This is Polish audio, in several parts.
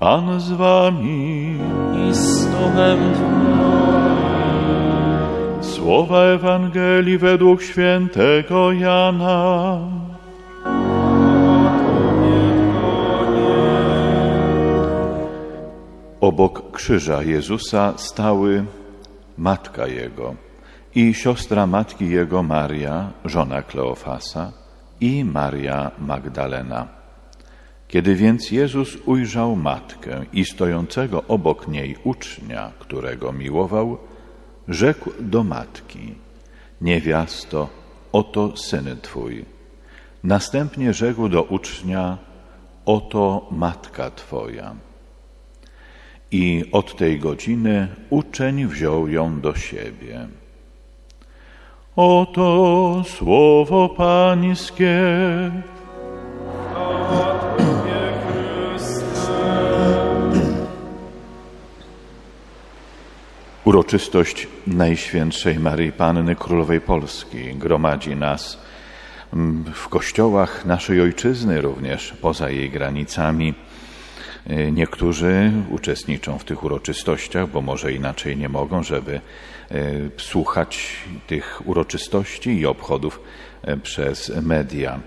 Pan z wami. i z duchem Słowa Ewangelii według świętego Jana. Obok krzyża Jezusa stały matka Jego i siostra matki Jego Maria, żona Kleofasa i Maria Magdalena. Kiedy więc Jezus ujrzał matkę i stojącego obok niej ucznia, którego miłował, rzekł do matki: Niewiasto, oto syn twój. Następnie rzekł do ucznia: Oto matka twoja. I od tej godziny uczeń wziął ją do siebie. Oto słowo Pańskie. Uroczystość Najświętszej Maryi Panny Królowej Polski gromadzi nas mm, w kościołach naszej ojczyzny, również poza jej granicami. E, Niektórzy uczestniczą w tych uroczystościach, bo może inaczej nie mogą, żeby e, słuchać tych uroczystości i obchodów e, przez media.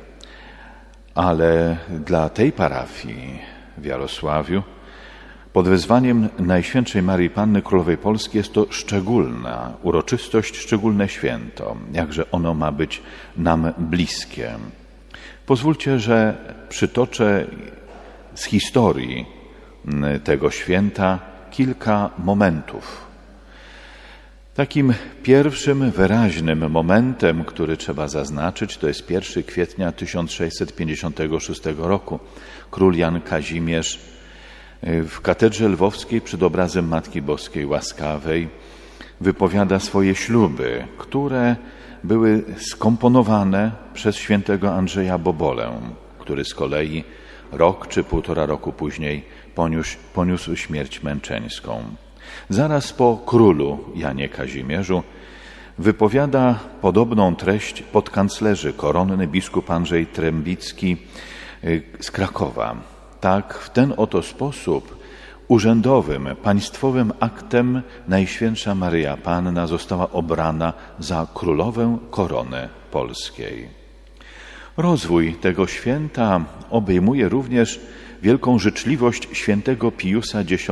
Ale dla tej parafii w Jarosławiu pod wezwaniem Najświętszej Marii Panny Królowej Polski jest to szczególna uroczystość, szczególne święto, jakże ono ma być nam bliskie. Pozwólcie, że przytoczę z historii tego święta kilka momentów. Takim pierwszym wyraźnym momentem, który trzeba zaznaczyć, to jest 1 kwietnia 1656 roku. Król Jan Kazimierz w katedrze lwowskiej przed obrazem Matki Boskiej Łaskawej wypowiada swoje śluby, które były skomponowane przez świętego Andrzeja Bobolę, który z kolei rok czy półtora roku później poniósł, poniósł śmierć męczeńską. Zaraz po królu Janie Kazimierzu wypowiada podobną treść podkanclerzy koronny biskup Andrzej Trębicki y, z Krakowa. Tak, w ten oto sposób urzędowym, państwowym aktem Najświętsza Maryja Panna została obrana za królowę korony polskiej. Rozwój tego święta obejmuje również wielką życzliwość świętego Piusa X,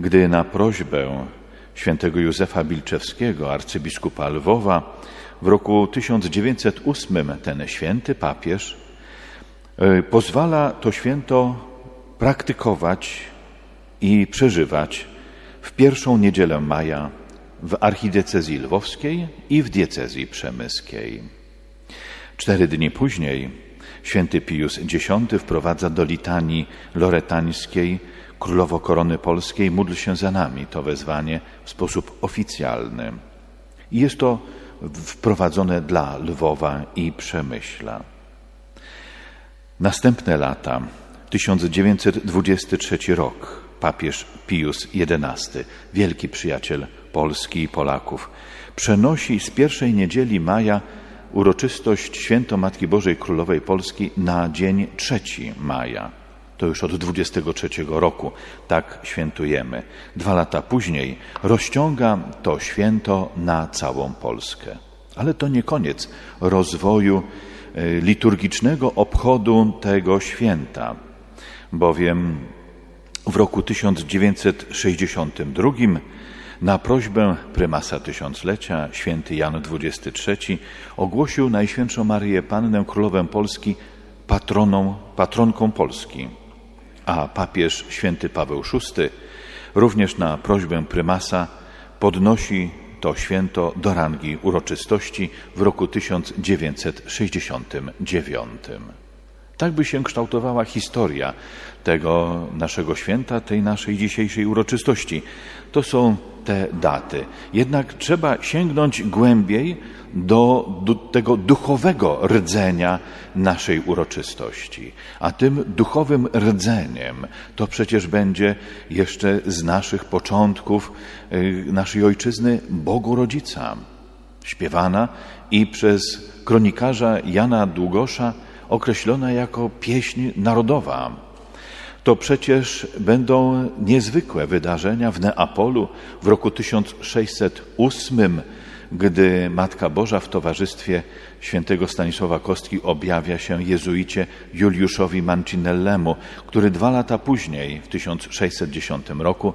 gdy na prośbę świętego Józefa Bilczewskiego, arcybiskupa Lwowa, w roku 1908 ten święty papież pozwala to święto praktykować i przeżywać w pierwszą niedzielę maja w archidiecezji lwowskiej i w diecezji przemyskiej. Cztery dni później święty Pius X wprowadza do litanii loretańskiej Królowo Korony Polskiej módl się za nami to wezwanie w sposób oficjalny. Jest to wprowadzone dla Lwowa i Przemyśla. Następne lata, 1923 rok, papież Pius XI, wielki przyjaciel Polski i Polaków, przenosi z pierwszej niedzieli maja uroczystość Święto Matki Bożej Królowej Polski na dzień 3 maja. To już od 23 roku tak świętujemy. Dwa lata później rozciąga to święto na całą Polskę. Ale to nie koniec rozwoju liturgicznego obchodu tego święta, bowiem w roku 1962 na prośbę prymasa tysiąclecia święty Jan XXIII ogłosił Najświętszą Maryję Pannę Królowę Polski patroną, patronką Polski, a papież święty Paweł VI również na prośbę prymasa podnosi to święto do rangi uroczystości w roku 1969. Tak by się kształtowała historia tego naszego święta, tej naszej dzisiejszej uroczystości. To są te daty. Jednak trzeba sięgnąć głębiej do, do, tego duchowego rdzenia naszej uroczystości. A tym duchowym rdzeniem to przecież będzie jeszcze z naszych początków y, naszej ojczyzny Bogu Rodzica, śpiewana i przez kronikarza Jana Długosza określona jako pieśń narodowa. To przecież będą niezwykłe wydarzenia w Neapolu w roku 1608, gdy Matka Boża w towarzystwie świętego Stanisława Kostki objawia się jezuicie Juliuszowi Mancinellemu, który dwa lata później, w 1610 roku,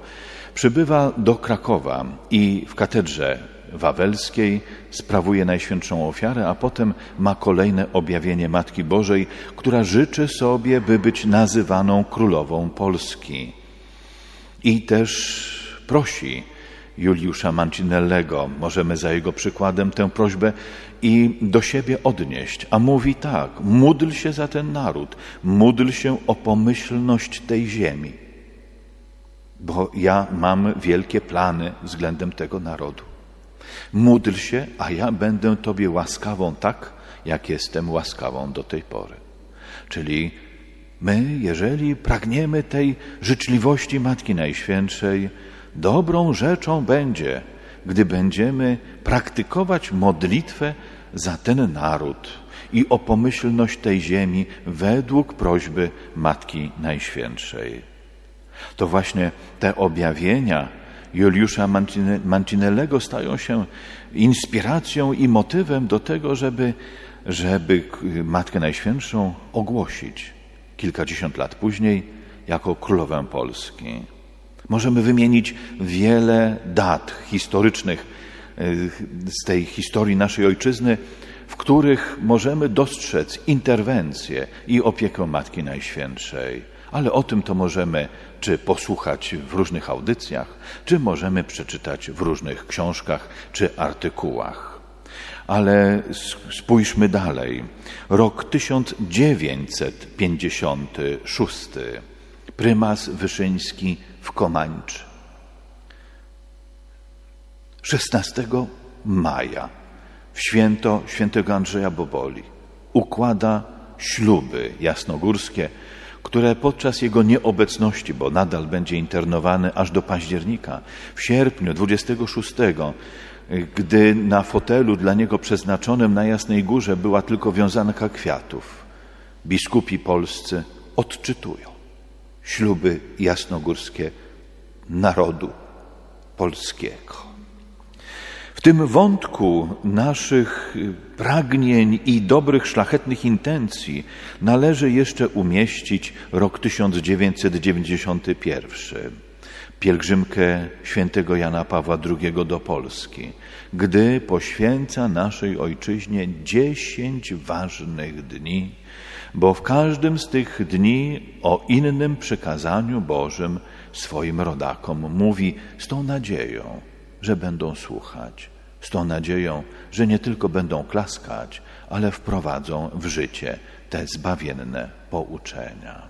przybywa do Krakowa i w katedrze wawelskiej sprawuje Najświętszą Ofiarę, a potem ma kolejne objawienie Matki Bożej, która życzy sobie, by być nazywaną Królową Polski. I też prosi Juliusza Mancinellego, możemy za jego przykładem tę prośbę i do siebie odnieść, a mówi tak, módl się za ten naród, módl się o pomyślność tej ziemi, bo ja mam wielkie plany względem tego narodu. Módl się, a ja będę Tobie łaskawą tak, jak jestem łaskawą do tej pory. Czyli my, jeżeli pragniemy tej życzliwości Matki Najświętszej, dobrą rzeczą będzie, gdy będziemy praktykować modlitwę za ten naród i o pomyślność tej ziemi według prośby Matki Najświętszej. To właśnie te objawienia Juliusza Mancinellego stają się inspiracją i motywem do tego, żeby, żeby Matkę Najświętszą ogłosić kilkadziesiąt lat później jako królowę Polski. Możemy wymienić wiele dat historycznych e, z tej historii naszej ojczyzny, w których możemy dostrzec interwencję i opiekę Matki Najświętszej ale o tym to możemy czy posłuchać w różnych audycjach, czy możemy przeczytać w różnych książkach czy artykułach. Ale spójrzmy dalej. Rok 1956. Prymas Wyszyński w Komańczy. 16 maja w święto świętego Andrzeja Boboli układa śluby jasnogórskie które podczas jego nieobecności, bo nadal będzie internowany aż do października, w sierpniu 26, gdy na fotelu dla niego przeznaczonym na Jasnej Górze była tylko wiązanka kwiatów, biskupi polscy odczytują śluby jasnogórskie narodu polskiego. W tym wątku naszych pragnień i dobrych, szlachetnych intencji należy jeszcze umieścić rok 1991, pielgrzymkę świętego Jana Pawła II do Polski, gdy poświęca naszej ojczyźnie dziesięć ważnych dni, bo w każdym z tych dni o innym przykazaniu Bożym swoim rodakom mówi z tą nadzieją, że będą słuchać, z tą nadzieją, że nie tylko będą klaskać, ale wprowadzą w życie te zbawienne pouczenia.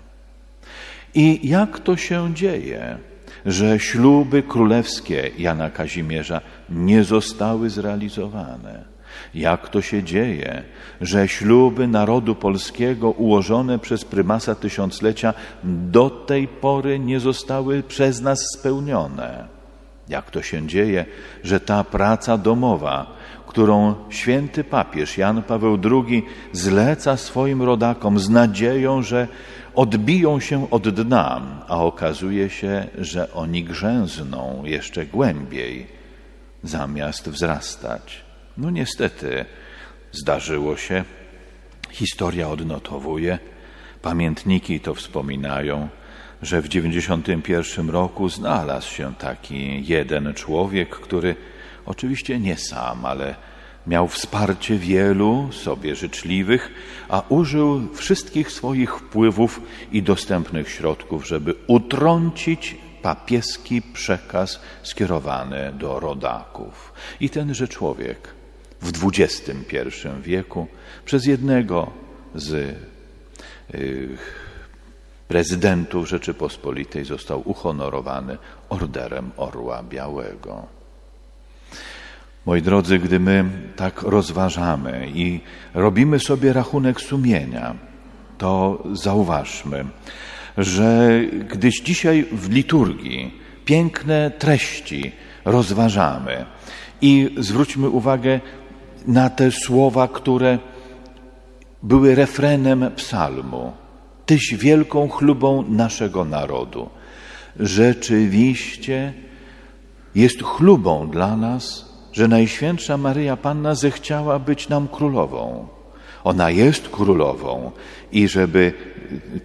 I jak to się dzieje, że śluby królewskie Jana Kazimierza nie zostały zrealizowane? Jak to się dzieje, że śluby narodu polskiego ułożone przez prymasa tysiąclecia do tej pory nie zostały przez nas spełnione? Jak to się dzieje, że ta praca domowa, którą święty papież Jan Paweł II zleca swoim rodakom z nadzieją, że odbiją się od dna, a okazuje się, że oni grzęzną jeszcze głębiej, zamiast wzrastać. No niestety, zdarzyło się, historia odnotowuje, pamiętniki to wspominają, że w 91 roku znalazł się taki jeden człowiek, który oczywiście nie sam, ale miał wsparcie wielu sobie życzliwych, a użył wszystkich swoich wpływów i dostępnych środków, żeby utrącić papieski przekaz skierowany do rodaków. I tenże człowiek w XXI wieku przez jednego z y, prezydentów Rzeczypospolitej został uhonorowany Orderem Orła Białego. Moi drodzy, gdy my tak rozważamy i robimy sobie rachunek sumienia, to zauważmy, że gdyś dzisiaj w liturgii piękne treści rozważamy i zwróćmy uwagę na te słowa, które były refrenem psalmu Tyś wielką chlubą naszego narodu. Rzeczywiście jest chlubą dla nas, że Najświętsza Maryja Panna zechciała być nam królową. Ona jest królową i żeby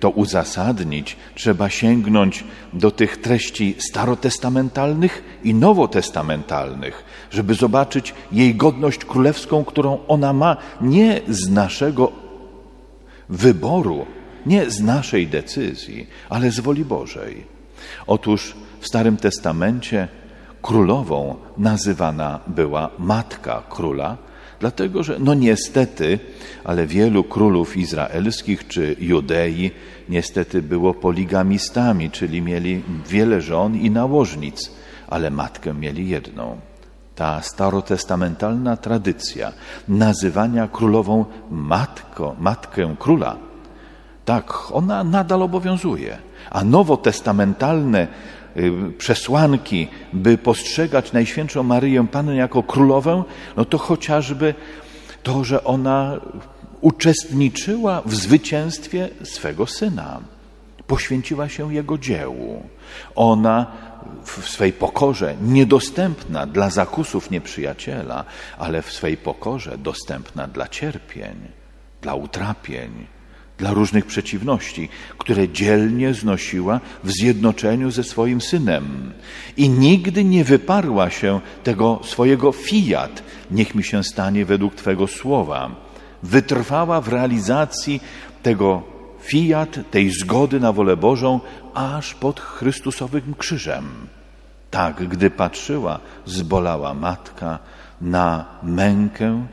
to uzasadnić, trzeba sięgnąć do tych treści starotestamentalnych i nowotestamentalnych, żeby zobaczyć jej godność królewską, którą ona ma nie z naszego wyboru, nie z naszej decyzji, ale z woli Bożej. Otóż w Starym Testamencie królową nazywana była matka króla, dlatego że, no niestety, ale wielu królów izraelskich czy Judei niestety było poligamistami, czyli mieli wiele żon i nałożnic, ale matkę mieli jedną. Ta starotestamentalna tradycja nazywania królową matko, matkę króla, tak, ona nadal obowiązuje. A nowotestamentalne y, przesłanki, by postrzegać Najświętszą Maryję Pannę jako królowę, no to chociażby to, że ona uczestniczyła w zwycięstwie swego syna, poświęciła się jego dziełu. Ona w swej pokorze, niedostępna dla zakusów nieprzyjaciela, ale w swej pokorze dostępna dla cierpień, dla utrapień, dla różnych przeciwności, które dzielnie znosiła w zjednoczeniu ze swoim synem. I nigdy nie wyparła się tego swojego fiat, niech mi się stanie według Twego słowa. Wytrwała w realizacji tego fiat, tej zgody na wolę Bożą, aż pod Chrystusowym krzyżem. Tak, gdy patrzyła, zbolała matka na mękę,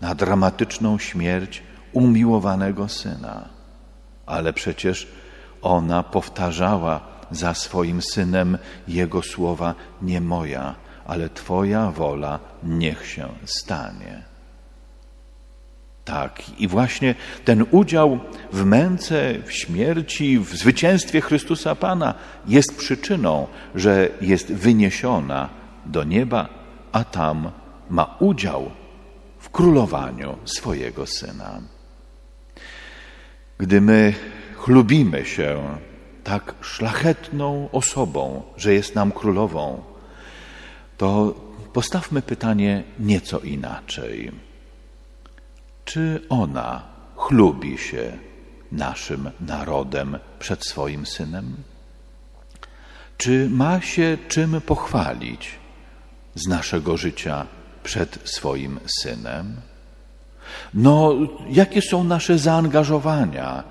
na dramatyczną śmierć umiłowanego syna. Ale przecież ona powtarzała za swoim synem jego słowa: Nie moja, ale Twoja wola niech się stanie. Tak, i właśnie ten udział w męce, w śmierci, w zwycięstwie Chrystusa Pana jest przyczyną, że jest wyniesiona do nieba, a tam ma udział w królowaniu swojego syna. Gdy my chlubimy się tak szlachetną osobą, że jest nam królową, to postawmy pytanie nieco inaczej. Czy ona chlubi się naszym narodem przed swoim synem? Czy ma się czym pochwalić z naszego życia przed swoim synem? No, jakie są nasze zaangażowania?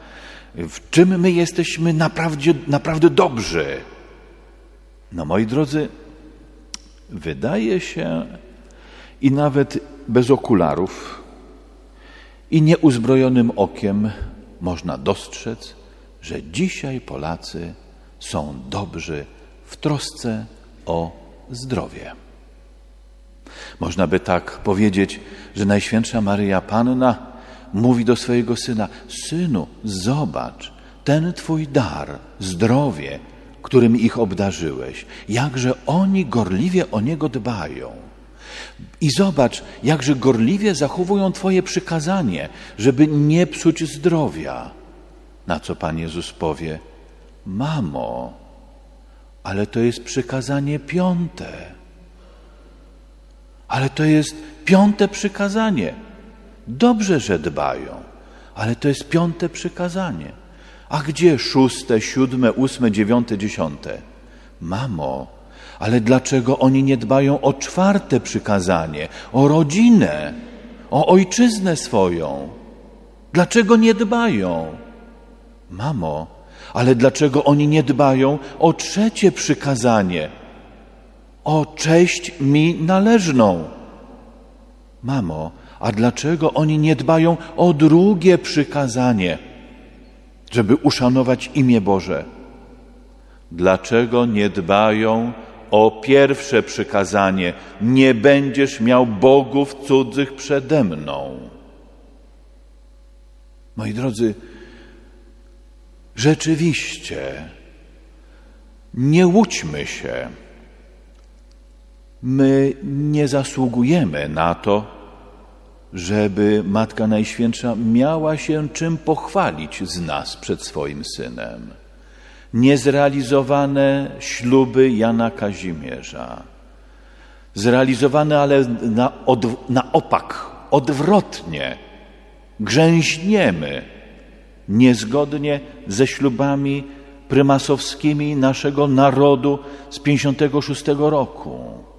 W czym my jesteśmy naprawdę, naprawdę dobrzy? No, moi drodzy, wydaje się i nawet bez okularów i nieuzbrojonym okiem można dostrzec, że dzisiaj Polacy są dobrzy w trosce o zdrowie. Można by tak powiedzieć, że Najświętsza Maryja Panna mówi do swojego syna: Synu, zobacz, ten twój dar, zdrowie, którym ich obdarzyłeś, jakże oni gorliwie o niego dbają. I zobacz, jakże gorliwie zachowują Twoje przykazanie, żeby nie psuć zdrowia. Na co Pan Jezus powie: Mamo, ale to jest przykazanie piąte. Ale to jest piąte przykazanie. Dobrze, że dbają, ale to jest piąte przykazanie. A gdzie szóste, siódme, ósme, dziewiąte, dziesiąte? Mamo, ale dlaczego oni nie dbają o czwarte przykazanie, o rodzinę, o ojczyznę swoją? Dlaczego nie dbają? Mamo, ale dlaczego oni nie dbają o trzecie przykazanie? O cześć mi należną. Mamo, a dlaczego oni nie dbają o drugie przykazanie, żeby uszanować imię Boże? Dlaczego nie dbają o pierwsze przykazanie: Nie będziesz miał bogów cudzych przede mną? Moi drodzy, rzeczywiście nie łudźmy się. My nie zasługujemy na to, żeby Matka Najświętsza miała się czym pochwalić z nas przed swoim synem. Niezrealizowane śluby Jana Kazimierza. Zrealizowane, ale na, od, na opak, odwrotnie. Grzęźniemy niezgodnie ze ślubami prymasowskimi naszego narodu z 56 roku.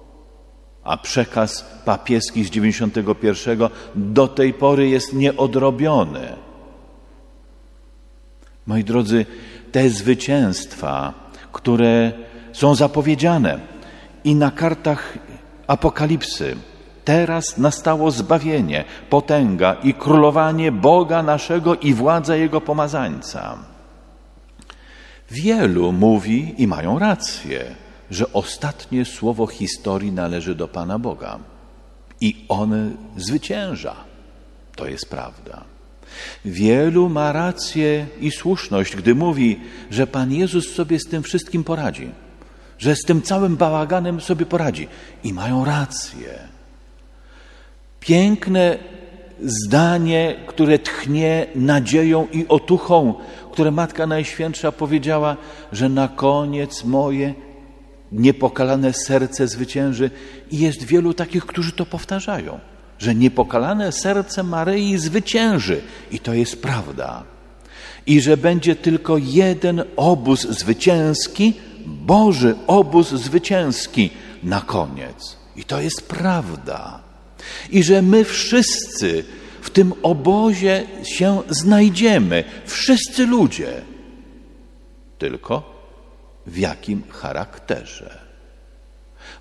A przekaz papieski z 91 do tej pory jest nieodrobiony. Moi drodzy, te zwycięstwa, które są zapowiedziane i na kartach Apokalipsy, teraz nastało zbawienie, potęga i królowanie Boga naszego i władza Jego pomazańca. Wielu mówi i mają rację, że ostatnie słowo historii należy do Pana Boga i On zwycięża. To jest prawda. Wielu ma rację i słuszność, gdy mówi, że Pan Jezus sobie z tym wszystkim poradzi, że z tym całym bałaganem sobie poradzi. I mają rację. Piękne zdanie, które tchnie nadzieją i otuchą, które Matka Najświętsza powiedziała, że na koniec moje niepokalane serce zwycięży. I jest wielu takich, którzy to powtarzają, że niepokalane serce Maryi zwycięży. I to jest prawda. I że będzie tylko jeden obóz zwycięski, Boży obóz zwycięski na koniec. I to jest prawda. I że my wszyscy w tym obozie się znajdziemy, wszyscy ludzie. Tylko w jakim charakterze.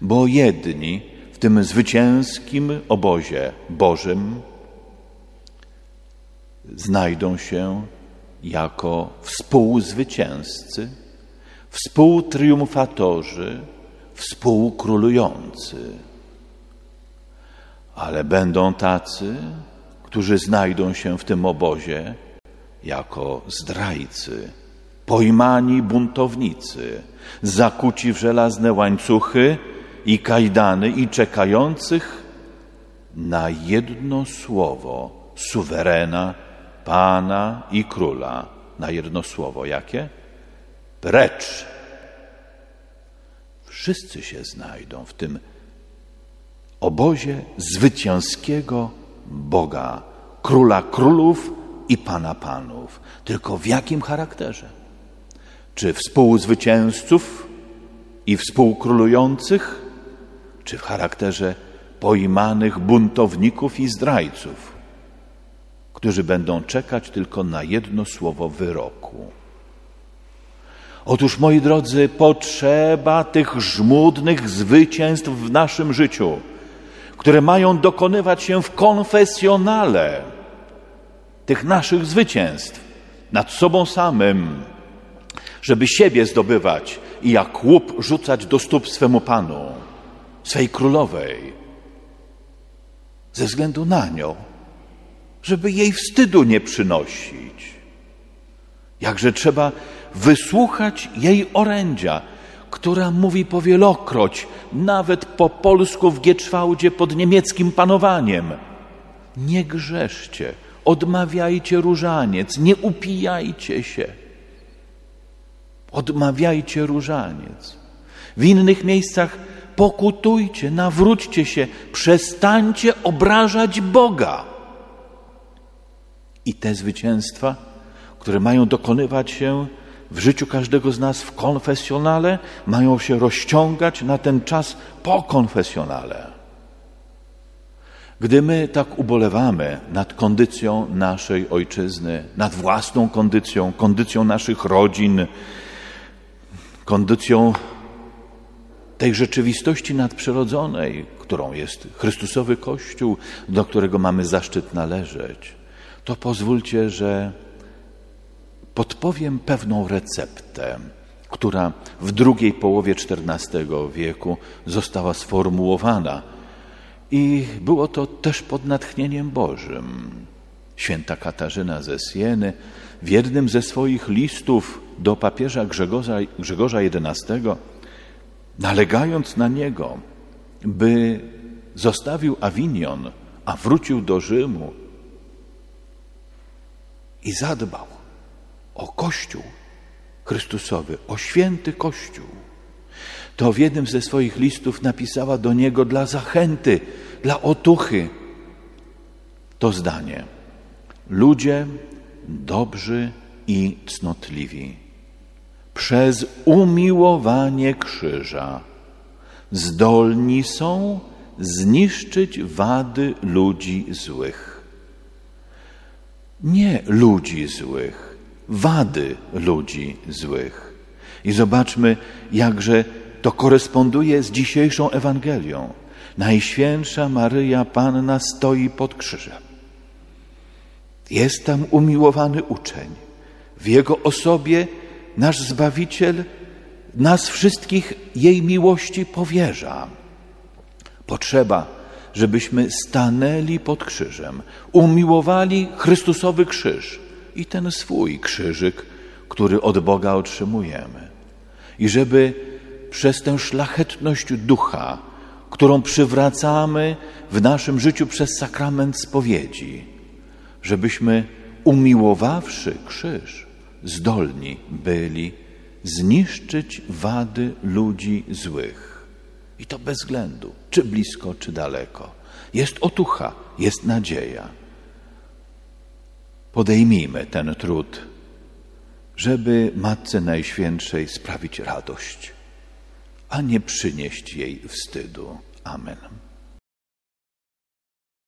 Bo jedni w tym zwycięskim obozie Bożym znajdą się jako współzwycięzcy, współtriumfatorzy, współkrólujący. Ale będą tacy, którzy znajdą się w tym obozie jako zdrajcy, pojmani buntownicy, zakuci w żelazne łańcuchy i kajdany i czekających na jedno słowo suwerena, pana i króla. Na jedno słowo jakie? Precz. Wszyscy się znajdą w tym obozie zwycięskiego Boga, króla królów i pana panów. Tylko w jakim charakterze? Czy współzwycięzców i współkrólujących, czy w charakterze pojmanych buntowników i zdrajców, którzy będą czekać tylko na jedno słowo wyroku. Otóż, moi drodzy, potrzeba tych żmudnych zwycięstw w naszym życiu, które mają dokonywać się w konfesjonale tych naszych zwycięstw nad sobą samym, żeby siebie zdobywać i jak łup rzucać do stóp swemu Panu, swej królowej, ze względu na nią, żeby jej wstydu nie przynosić. Jakże trzeba wysłuchać jej orędzia, która mówi powielokroć, nawet po polsku w Gieczwałdzie pod niemieckim panowaniem. Nie grzeszcie, odmawiajcie różaniec, nie upijajcie się odmawiajcie różaniec. W innych miejscach pokutujcie, nawróćcie się, przestańcie obrażać Boga. I te zwycięstwa, które mają dokonywać się w życiu każdego z nas w konfesjonale, mają się rozciągać na ten czas po konfesjonale. Gdy my tak ubolewamy nad kondycją naszej ojczyzny, nad własną kondycją, kondycją naszych rodzin, kondycją tej rzeczywistości nadprzyrodzonej, którą jest Chrystusowy Kościół, do którego mamy zaszczyt należeć, to pozwólcie, że podpowiem pewną receptę, która w drugiej połowie XIV wieku została sformułowana. I było to też pod natchnieniem Bożym. Święta Katarzyna ze Sieny w jednym ze swoich listów do papieża Grzegorza, Grzegorza XI, nalegając na niego, by zostawił Awinion, a wrócił do Rzymu i zadbał o Kościół Chrystusowy, o święty Kościół. To w jednym ze swoich listów napisała do niego dla zachęty, dla otuchy to zdanie. Ludzie dobrzy i cnotliwi przez umiłowanie krzyża zdolni są zniszczyć wady ludzi złych. Nie ludzi złych, wady ludzi złych. I zobaczmy, jakże to koresponduje z dzisiejszą Ewangelią. Najświętsza Maryja Panna stoi pod krzyżem. Jest tam umiłowany uczeń. W jego osobie nasz Zbawiciel nas wszystkich jej miłości powierza. Potrzeba, żebyśmy stanęli pod krzyżem, umiłowali Chrystusowy krzyż i ten swój krzyżyk, który od Boga otrzymujemy. I żeby przez tę szlachetność ducha, którą przywracamy w naszym życiu przez sakrament spowiedzi, żebyśmy umiłowawszy krzyż, zdolni byli zniszczyć wady ludzi złych. I to bez względu, czy blisko, czy daleko. Jest otucha, jest nadzieja. Podejmijmy ten trud, żeby Matce Najświętszej sprawić radość, a nie przynieść jej wstydu. Amen.